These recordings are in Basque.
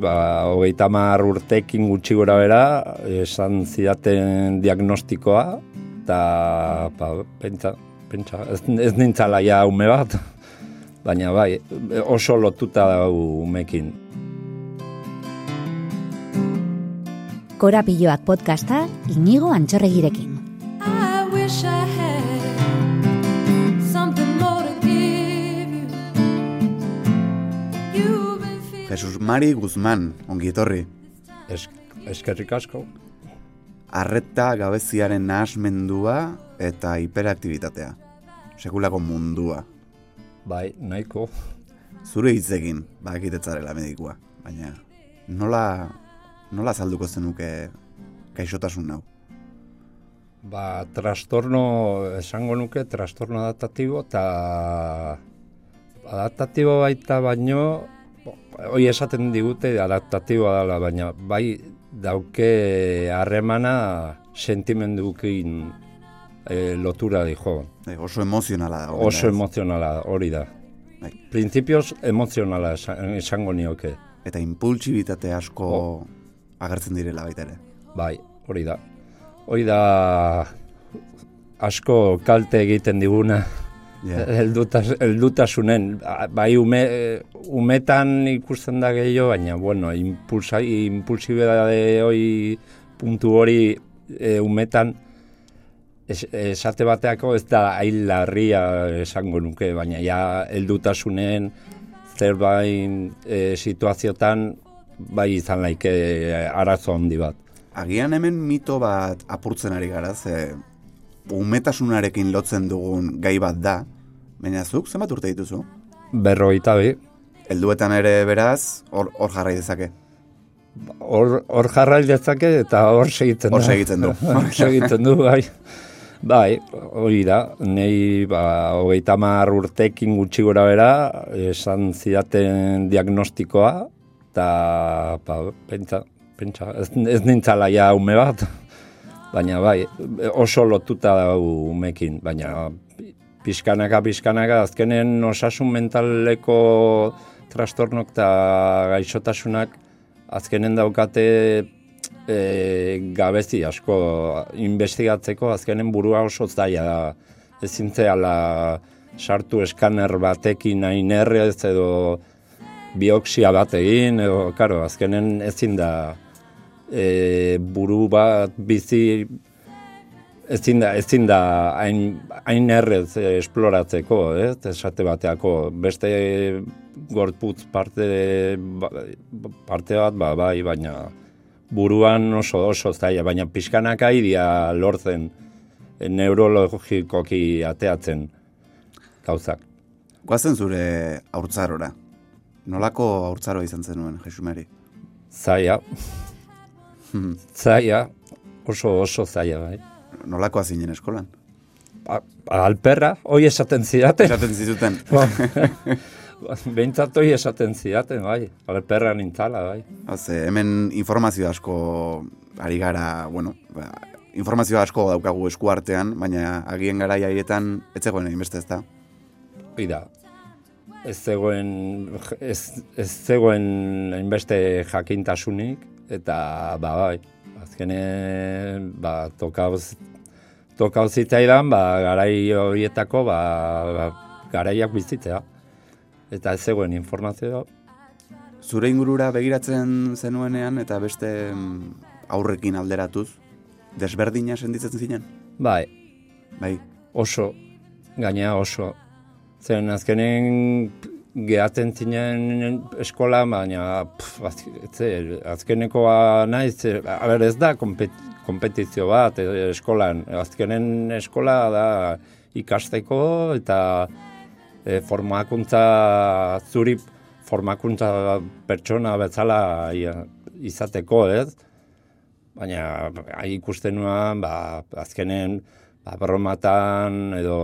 ba, hogeita mar urtekin gutxi gora bera, esan zidaten diagnostikoa, eta ba, pentsa, pentsa, ez, ez nintzala ja ume bat, baina bai, oso lotuta da umekin. Korapiloak podcasta inigo antxorregirekin. Jesus Mari Guzman, ongi etorri. Es, eskerrik asko. Arreta gabeziaren nahasmendua eta hiperaktibitatea. Sekulako mundua. Bai, nahiko. Zure hitzekin, bakitetzarela medikua. Baina, nola, nola zalduko zenuke gaixotasun hau? Ba, trastorno, esango nuke, trastorno adaptatibo, eta adaptatibo baita baino, hoi esaten digute adaptatiboa dela, baina bai dauke harremana sentimendukin e, lotura dijo. E, oso emozionala da. Oso emozionala hori da. Bai. Printzipioz emozionala esan- esango nioke. Eta impultsibitate asko Oh. agertzen direla baita ere. Bai, hori da. Hori da asko kalte egiten diguna Ja. heldutas, heldutasunen. Bai, ume, umetan ikusten da gehiago, baina, bueno, impulsa, impulsibedade hori puntu hori e, umetan es, esate bateako ez da hain larria esango nuke, baina ja heldutasunen zerbait e, situaziotan bai izan laike arazo handi bat. Agian hemen mito bat apurtzen ari gara, ze umetasunarekin lotzen dugun gai bat da, baina zuk zenbat urte dituzu? Berrogeita bi, Helduetan ere beraz, hor hor jarrai dezake. hor hor jarrai dezake eta hor segitzen Hor da. segitzen du. Hor segitzen du, bai. Bai, hori da, nei ba, hogeita hamar urtekin gutxi gora bera, esan zidaten diagnostikoa, eta ba, pentsa, pentsa, ez, ez nintzala ja ume bat, baina bai, oso lotuta da umekin, baina pixkanaka, pixkanaka, azkenen osasun mentaleko trastornok eta gaixotasunak azkenen daukate e, gabezi asko investigatzeko azkenen burua oso zaila da. Ezin sartu eskaner batekin hain errez edo biopsia bat egin, edo, karo, azkenen ezin da e, buru bat bizi ezin da, ezin da hain, hain errez esploratzeko, ez, esate bateako, beste gorputz parte, ba- parte bat, ba, bai, baina buruan oso oso zaila, baina pixkanaka idia lortzen eh, neurologikoki ateatzen gauzak. Guazen zure haurtzarora. Nolako haurtzaro izan zenuen, Jesumeri? Zaila, zaila, oso oso zaila, bai. Nolako zinen eskolan? A- Alperra, hoi esaten zidaten. Esaten zituten. Behintzat hoi esaten zidaten, bai. Alperra nintzala, bai. Haze, hemen informazio asko ari gara, bueno, ba, informazio asko daukagu eskuartean, baina agien gara haietan ez zegoen hainbeste ez da. Hoi da. Ez zegoen, ez, ez zegoen hainbeste jakintasunik, eta ba, bai, azkenen, ba, tokauz, tokauz zitzaidan, ba, garai horietako, ba, ba, garaiak bizitzea. Eta ez zegoen informazio, Zure ingurura begiratzen zenuenean eta beste mm, aurrekin alderatuz, desberdina senditzen zinen? bai, Bai, oso, gaina oso. Zen azkenen gehatzen zinen eskola, baina pff, azkenekoa naiz, e, a ber, ez da konpet, kompetizio bat e, eskolan. Azkenen eskola da ikasteko eta e, formakuntza zuri formakuntza pertsona bezala izateko, ez? Baina hai ikusten nuan, ba, azkenen, ba, bromatan edo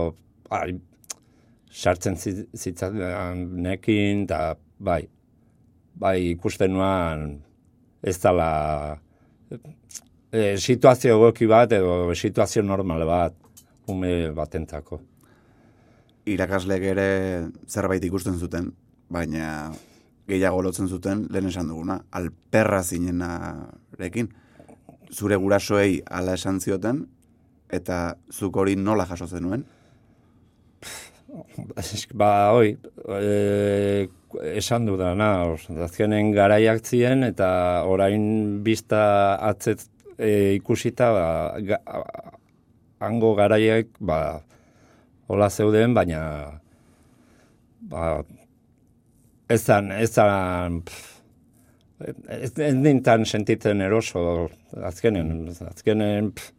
sartzen zi- zitzaidan nekin, eta bai, bai ikusten nuan ez dala e, situazio egoki bat edo situazio normal bat ume batentzako. irakasleek ere zerbait ikusten zuten, baina gehiago lotzen zuten lehen esan duguna, alperra zinenarekin. Zure gurasoei ala esan zioten, eta zuk hori nola jaso zenuen? Esk- Ba, hoi, e, esan dudana, os, azkenen garaiak ziren eta orain bista atzet e, ikusita, ba, ga, hango garaiek, ba, hola zeuden, baina, ba, ezan, ezan, pff, ez, ez nintan sentitzen eroso, azkenen, azkenen, pff,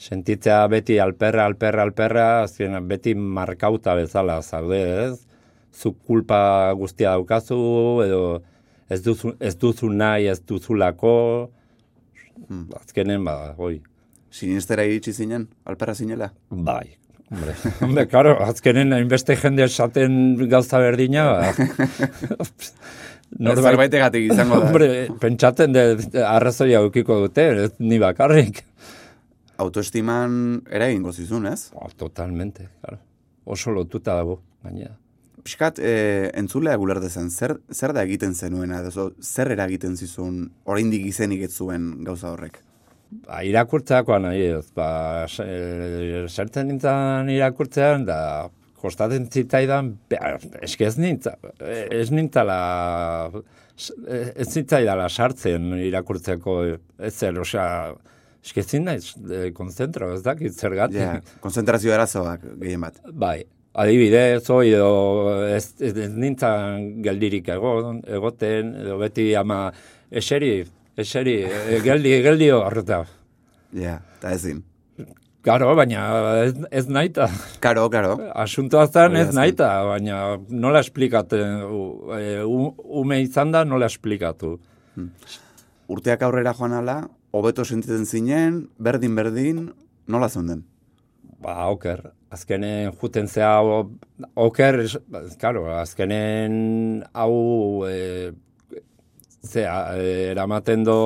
sentitzea beti alperra, alperra, alperra, azkenean beti markauta bezala zaude, ez? Zuk kulpa guztia daukazu, edo ez duzu, ez duzu nahi, ez duzulako, azkenen, ba, hoi, Sinistera iritsi zinen, alperra zinela? bai. Hombre, hombre, karo, azkenen hainbeste jende esaten gauza berdina, ba. Zerbaitegatik izango da. Hombre, pentsatzen de, arrazoia eukiko dute, ni bakarrik. Autoestiman eragingo zizun, ez? Oh, totalmente, claro. Oso lotuta dago, gainera. Piskat, e, entzulea gulerdezen, zer, zer da egiten zenuena, edo zer eragiten zizun, oraindik izenik ez zuen gauza horrek? Ba, irakurtzeakoa nahi ez, ba, se- e, zertzen nintzen irakurtzean, da, kostaten zitzaidan, ba, eske ez nintza, ez nintzala, ez zitzaidala sartzen irakurtzeko, ez zer, osea, eske ezin naiz, e, konzentro, ez dakit zergatik. Ja, konzentrazio arazoak gehien bat. Bai, adibidez, oi, edo ez, ez, ez nintzen geldirik egon, egoten, edo beti ama eseri, eseri, e, geldi, geldi horreta. Ja, eta ezin. Karo, baina ez, ez naita. Karo, karo. Asuntoa zen ez naita, baina nola esplikatu, e, u- ume izan da nola esplikatu. Urteak aurrera joan ala, hobeto sentitzen zinen, berdin-berdin, nola zeunden? Ba, oker. Azkenen juten zea, oker, karo, azkenen hau, e, zea, e, eramaten do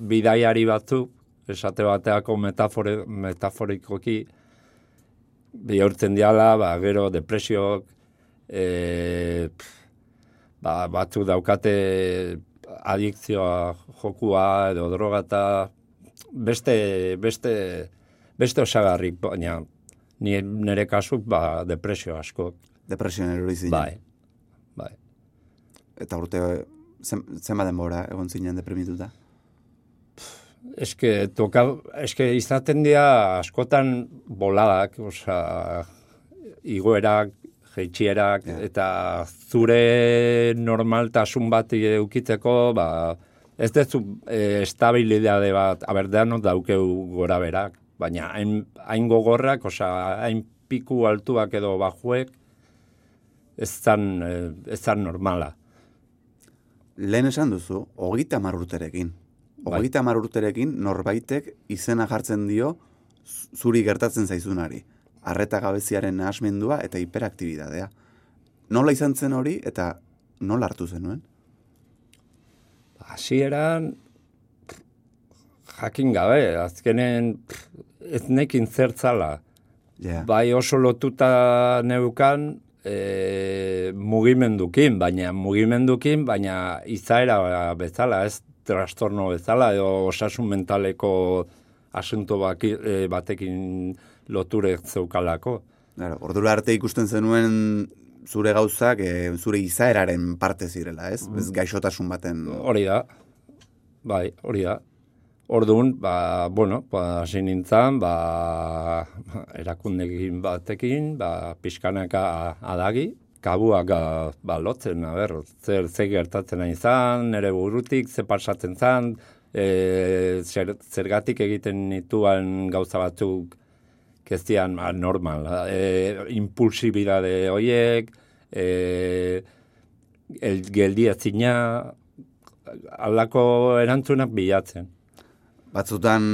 bidaiari batzuk, esate bateako metafore, metaforikoki, bihurtzen diala, ba, gero depresiok, e, pff, ba, batzu daukate adikzioa jokua edo droga eta beste, beste, beste osagarrik, baina ni nire kasuk ba, depresio asko. Depresioan erori zinen. Bai, bai. Eta urte, zen, zenba denbora egon zinen deprimituta? Eske, toka, eske izaten dira askotan boladak, osea, igoerak, jeitxierak, Ja. eta zure normaltasun bat eukitzeko, ba, ez dezu e, estabilidade bat, aber, denok daukeu gora berak, baina hain, hain gogorrak, osea, hain piku altuak edo bajuek, ez zan, eh, ez zan normala. Lehen esan duzu, hogeita hamar urterekin. Bai. Hogeita hamar urterekin norbaitek izena jartzen dio zuri gertatzen zaizunari. Arreta gabeziaren nahasmendua eta hiperaktibidadea. Nola izan zen hori eta nola hartu zenuen? Hasieran jakin gabe, azkenen ez nekin zertzala. Ja. Bai oso lotuta neukan e, mugimendukin, baina mugimendukin, baina izaera bezala, ez trastorno bezala, edo osasun mentaleko asunto baki, e, batekin loture zeukalako. Claro, ordura arte ikusten zenuen zure gauzak e, zure izaeraren parte zirela, ez? Ez gaixotasun baten. Hori da, bai, hori da. Orduan, ba, bueno, ba, hasi nintzen, ba, erakundekin batekin, ba, pixkanaka adagi, kabuak ah, ba, lotzen, a ber, zer, zer gertatzen nahi izan, nire burutik, ze pasatzen zan, e, zer, zergatik egiten nituen gauza batzuk kestian ba, normal, e, impulsibidade hoiek, e, el, geldi ezina, alako erantzunak bilatzen. Batzutan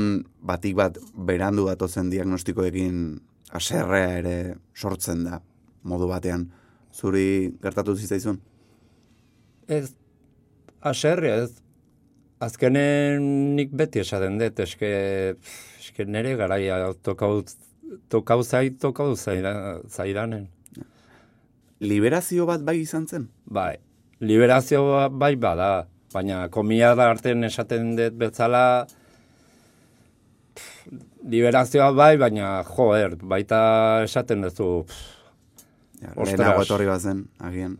batik bat berandu datozen diagnostikoekin aserrea ere sortzen da modu batean. Zuri gertatu zitzaizun? Ez, aserre ez, azkenen nik beti esaten dut, eske, eske nire garaia tokau, tokau zait, tokau zaida- zaidanen. Liberazio bat bai izan zen? Bai, liberazio bai bada, baina komia da artean esaten dut bezala, pff, liberazioa bai, baina joer, baita esaten duzu, pff, Ja, Ostras. lehenago etorri bazen, agian.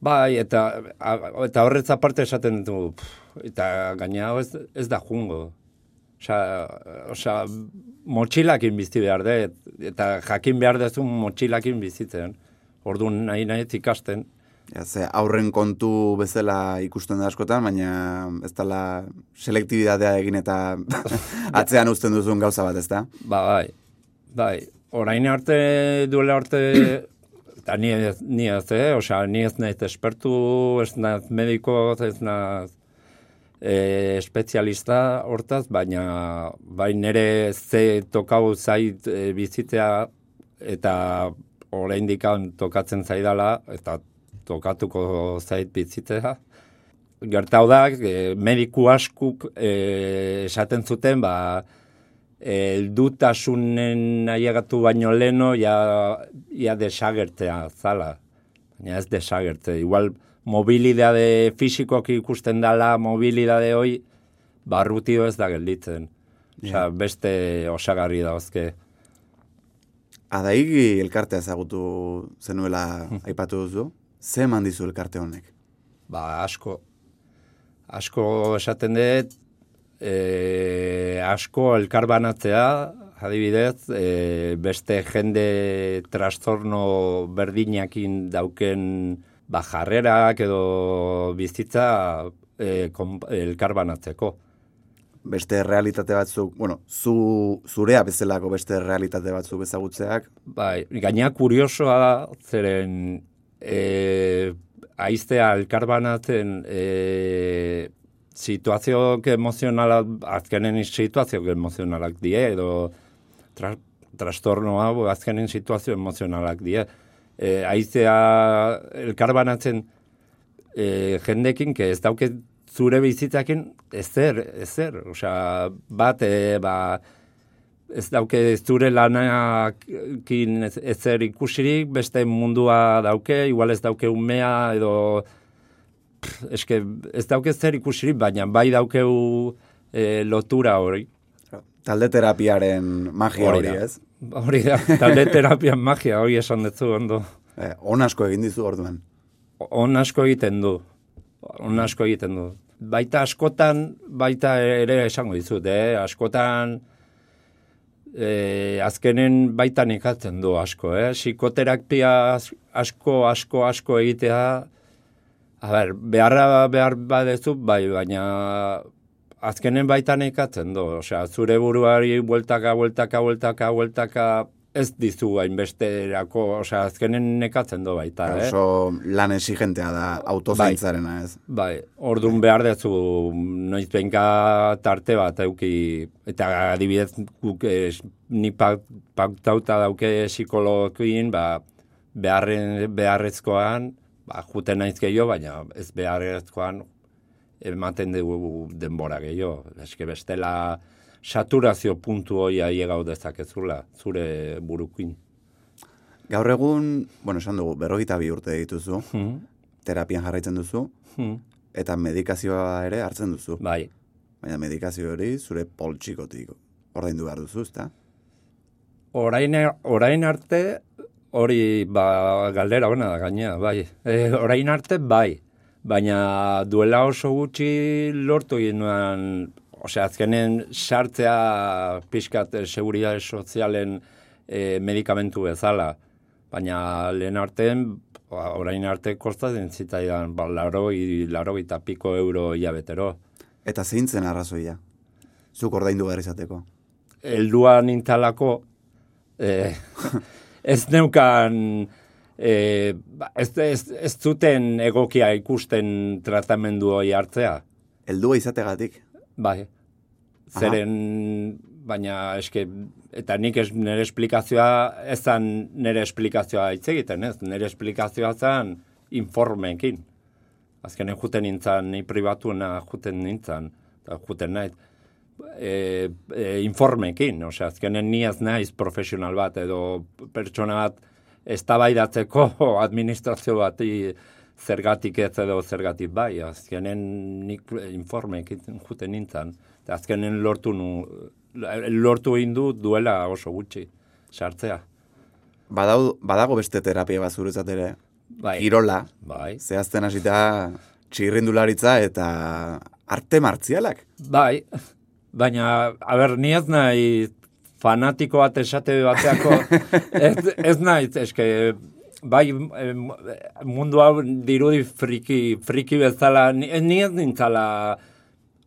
bai, eta, a- eta horretz aparte esaten pff, eta gaina ez, ez da jungo. Osa, osa, motxilakin bizi behar dut, eta jakin behar duzu motxilakin bizitzen. Orduan nahi nahi ikasten. Ja, ze aurren kontu bezala ikusten da askotan, baina ez dela selektibidadea egin eta atzean uzten duzun gauza bat, ez da? Ba, bai, bai. Orain arte, duela arte, eta ni ez, ni ez, eh? Osea, ni ez naiz espertu, ez naiz mediko, ez naiz e, espezialista hortaz, baina bai nere ze tokau zait e, bizitzea eta oraindik tokatzen zaidala, eta tokatuko zait bizitzea. Gertau da, e, mediku askuk e, esaten zuten, ba, heldutasunen nahiagatu baino leno, ja, ja desagertzea zala. Baina ez desagertze. Igual, mobilidade fisikoak ikusten dala, mobilidade hoi, barrutio ez da gelditzen. Osea, beste osagarri dauzke. Adaigi elkartea ezagutu zenuela aipatu duzu, ze eman dizu elkarte honek? Ba, asko. Asko esaten dut, e, asko elkarbanatzea, adibidez, e, beste jende trastorno berdinakin dauken ba, jarrerak edo bizitza e, kon- elkarbanatzeko. Beste realitate batzuk, bueno, zu, zurea bezalako beste realitate batzuk ezagutzeak, Bai, gaina kuriosoa da, zeren e, aiztea elkarbanatzen e, situazioak emozionalak, azkenen situazioak emozionalak die, edo tra, trastorno hau azkenen situazio emozionalak die. E, aiztea elkarbanatzen e, jendekin, que ez dauke zure bizitzakin ezer, ezer, osea, bat, e, ba, ez dauke zure lanakin ez- ezer ikusirik, beste mundua dauke, igual ez dauke umea edo pff, eske ez dauke zer ikusirik, baina bai daukeu e, lotura hori. talde terapiaren magia hori, ez? Hori da, talde terapian magia hori esan dutzu ondo. Eh, on asko egin dizu orduan. On asko egiten du. On asko egiten du. Baita askotan, baita ere esango dizut, eh? Askotan, eh, azkenen baitan ikatzen du asko, eh? Psikoterapia as- asko, asko, asko egitea, a ber, beharra behar badezu, bai, baina azkenen baitan ikatzen du. Osea, zure buruari bueltaka, bueltaka, bueltaka, bueltaka, ez dizu hainbesterako, osea, azkenen nekatzen du baita, eh? Oso lan exigentea da autozaintzarena, ez? Bai, orduan behar dezu noiz tarte bat euki, eta adibidez guk es, ni pak- paktauta dauke psikologokin, ba, beharren, beharrezkoan, ba, juten naiz gehiago, baina ez beharrezkoan ematen dugu denbora gehiago. Eske bestela saturazio puntu hori aiegau dezakezula, zure burukin. Gaur egun, bueno, esan dugu, berrogeita bi urte dituzu, Hmm. terapian jarraitzen duzu, Hmm. eta medikazioa ere hartzen duzu. Bai, Baina medikazio hori zure poltsikotik ordaindu behar duzu, ezta? Orain, orain arte, hori ba, galdera ona da gaina, bai. E, orain arte, bai. Baina duela oso gutxi lortu egin nuen, osea, azkenen sartzea pixkat eh, seguridade sozialen e, medikamentu bezala. Baina lehen artean, ba, orain arte kostatzen zitzaidan, ba, laro, laro eta piko euro hilabetero. Eta zein zen arrazoia? Zuk ordaindu behar izateko. heldua nintalako, eh, ez neukan, eh, ba, ez, ez, ez zuten egokia ikusten tratamendu hori hartzea. Heldua izategatik. Bai, zeren, baina eske, eta nik ez nire esplikazioa, ez zan nire esplikazioa hitz egiten, ez? Nire esplikazioa zan informeekin. Azkenen juten nintzen, ni pribatuena juten nintzen, eta juten nahi. E, e, informeekin, osea, azkenen ni ez naiz profesional bat, edo pertsona bat eztabaidatzeko administrazio bati zergatik ez edo zergatik bai, azkenen nik informe egiten juten nintzen, azkenen lortu nu, lortu egin du duela oso gutxi, sartzea. Badau, badago beste terapia bat zuretzat ere, Bai, kirola, bai, zehazten hasita txirrindularitza eta arte martzialak. bai, baina, a ber, ni ez nahi fanatiko bat esate bateako, ez, ez nahi, eske, bai, mundu hau dirudi friki, friki bezala, ni, ni ez nintzala,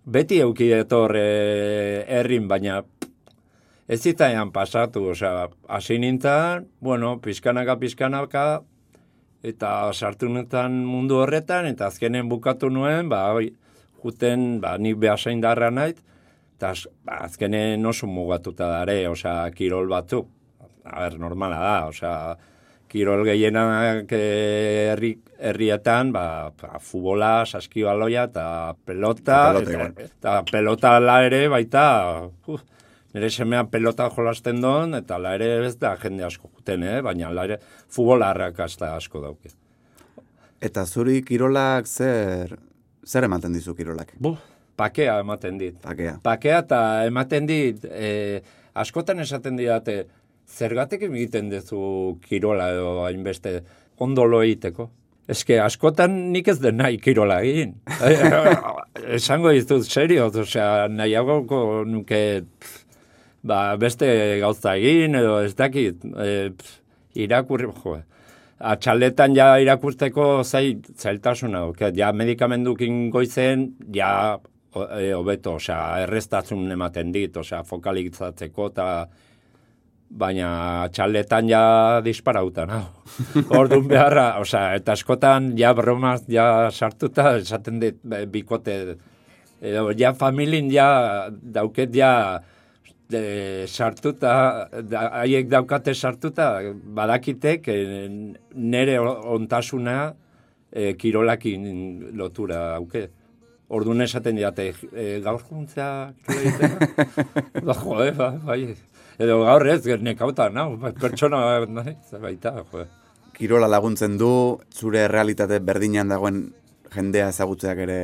beti euki etor eh, errin, baina ez zitzaian pasatu, osea, hasi nintzen, bueno, pizkanaka, pizkanaka, eta sartu netan mundu horretan, eta azkenen bukatu nuen, ba, juten, ba, ni behasain darra naiz, eta az- azkenen oso mugatuta dare, osea, kirol batzuk. A ber, normala da, osea, kirol gehienak eh, herri, herrietan, ba, ba, futbola, saskibaloia eta pelota, Eta eta, eta pelota la ere baita, uf, nire semea pelota jolasten doan, eta la ere ez da jende asko juten, eh? baina la ere futbola arrakasta asko dauke. Eta zuri kirolak zer, zer ematen dizu kirolak? Buf, pakea ematen dit. Pakea. Pakea eta ematen dit, e, askotan esaten didate, zergatik egiten duzu kirola edo hainbeste ondo lo egiteko. Eske, askotan nik ez den nahi kirola egin. Esango dizut, serio, osea, nahiagoko nuke pff, ba, beste gauza egin, edo ez dakit, e, pff, irakurri, jo, atxaletan ja irakurteko zai, zailtasuna, ja medikamendukin goizen, ja hobeto, osea, errestatzun ematen dit, osea, fokalizatzeko eta baina txaletan ja disparauta, no? Orduan beharra, osea, eta askotan ja bromaz ja sartuta, esaten dit bikote, edo ja familin ja dauket ja de, sartuta, da, haiek daukate sartuta, badakitek eh, nere ontasuna eh, kirolakin lotura dauke. Orduan esaten diate, e, gaur juntzea kirola egitera? ba, joe, ba, bai. Edo gaur ez, nekauta, nau, pertsona nahi, baita, joe. Kirola laguntzen du, zure realitate berdinean dagoen jendea ezagutzeak ere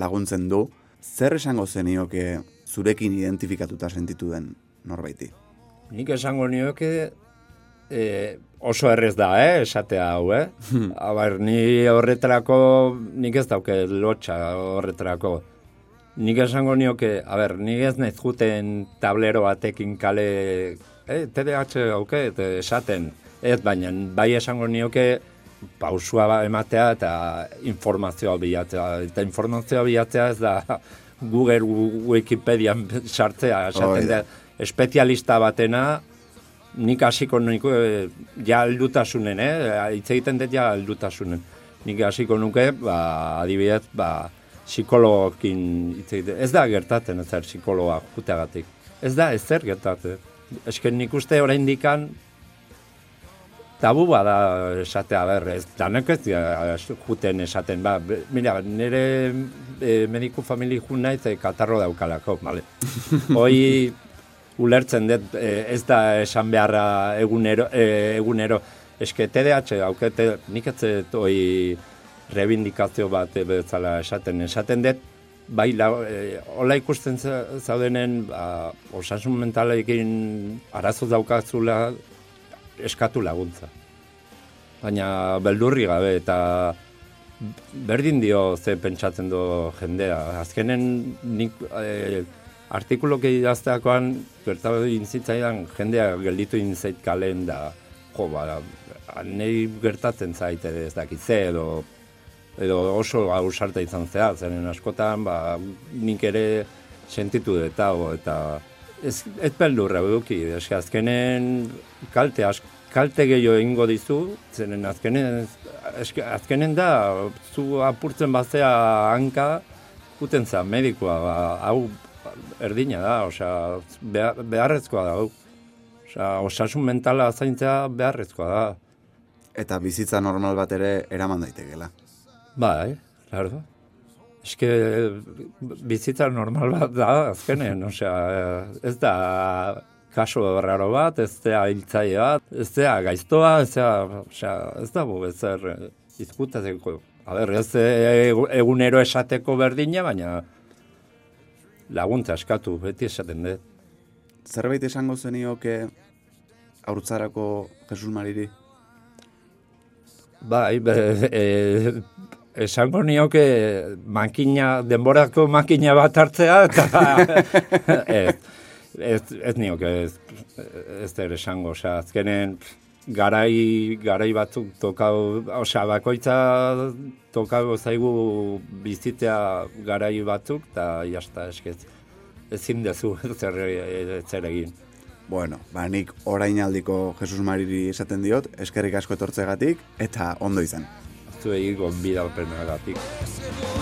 laguntzen du. Zer esango zenioke zurekin identifikatuta sentitu den norbaiti? Nik esango nioke e, oso errez da, eh, esatea hau, eh? Aber, ni horretarako, nik ez dauke lotxa horretarako. Nik esango nioke, a ber, nik ez naiz juten tablero batekin kale, eh, TDAH hauke, eta esaten, ez, baina bai esango nioke pausua ematea eta informazioa bilatzea. Eta informazioa bilatzea ez da Google, Wikipedian sartzea, esaten da. da, espezialista batena, nik hasiko niko eh, ja aldutasunen, eh? Hitz egiten dut ja aldutasunen. Nik hasiko nuke, ba, adibidez, ba, psikologokin hitz egiten. Ez da gertatzen ez zer psikologa juteagatik. Ez da ez zer gertatzen. Esken nik uste orain dikan tabu bada esatea ber, ez danak ez dira juten esaten, ba, mira, nire e, mediku famili jun naiz e, katarro daukalako, bale. Hoi ulertzen dut, e, ez da esan beharra egunero, e, egunero, eske TDAH aukete, nik ez hoi rebindikazio bat bezala esaten, esaten dut, bai, la, e, hola ikusten za- zaudenen, ba, osasun mentalekin arazo daukazula, eskatu laguntza. Baina beldurri gabe eta berdin dio ze pentsatzen do jendea. Azkenen nik e, artikulok idazteakoan gertatu intzitzaidan jendea gelditu inzait kalen da jo, ba, nahi gertatzen zait ere ez dakit ze edo edo oso ausarta izan zea, zeren askotan ba, nik ere sentitu hau, eta ez, ez beldurra eduki, eske azkenen kalte, ask, kalte gehiago egingo dizu, zeren azkenen, eske, azkenen da, zu apurtzen bazea hanka, juten za, medikoa, ba, hau erdina da, osea, behar, beharrezkoa da. Osea, osasun mentala zaintzea beharrezkoa da. Eta bizitza normal bat ere eraman daitekela. Bai, claro. Eske bizitza normal bat da, azkenen, osea, ez da kaso raro bat, ez da hiltzaile bat, ez da gaiztoa, ez da, osea, ez da ezer izkutatzeko A ber, ez egunero esateko berdina, baina laguntza eskatu, beti esaten dut. Zerbait esango zenioke haurtzarako Jesus Mariri? Bai, be, e, esango nioke makina, denborako makina bat hartzea, eta ez, ez, ez nioke ez, ez esango, osea, azkenen garai, garai batzuk tokau, osea, bakoitza tokau zaigu bizitzea garai batzuk, eta jasta, eskez, ezin dezu zer, zer egin. Bueno, ba nik orainaldiko Jesus Mariri esaten diot, eskerrik asko etortzegatik eta ondo izan. Zuei gonbidalpenagatik. Said,